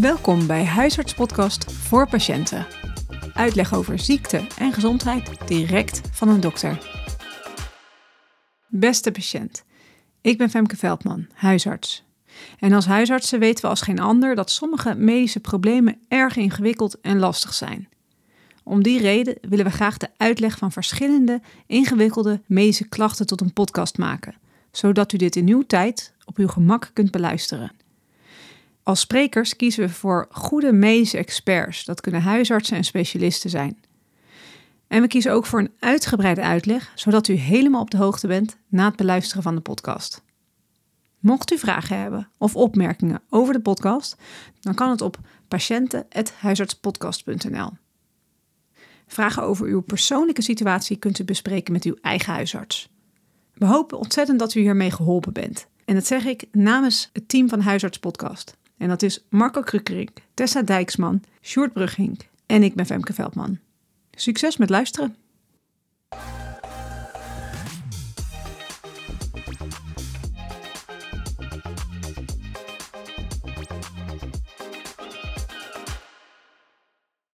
Welkom bij Huisartspodcast voor patiënten. Uitleg over ziekte en gezondheid direct van een dokter. Beste patiënt, ik ben Femke Veldman, huisarts. En als huisartsen weten we als geen ander dat sommige medische problemen erg ingewikkeld en lastig zijn. Om die reden willen we graag de uitleg van verschillende ingewikkelde medische klachten tot een podcast maken, zodat u dit in uw tijd op uw gemak kunt beluisteren. Als sprekers kiezen we voor goede medische experts. Dat kunnen huisartsen en specialisten zijn. En we kiezen ook voor een uitgebreide uitleg, zodat u helemaal op de hoogte bent na het beluisteren van de podcast. Mocht u vragen hebben of opmerkingen over de podcast, dan kan het op patiënten.huisartspodcast.nl. Vragen over uw persoonlijke situatie kunt u bespreken met uw eigen huisarts. We hopen ontzettend dat u hiermee geholpen bent. En dat zeg ik namens het team van Huisarts Podcast. En dat is Marco Krukkerink, Tessa Dijksman, Sjoerd Brughink en ik ben Femke Veldman. Succes met luisteren!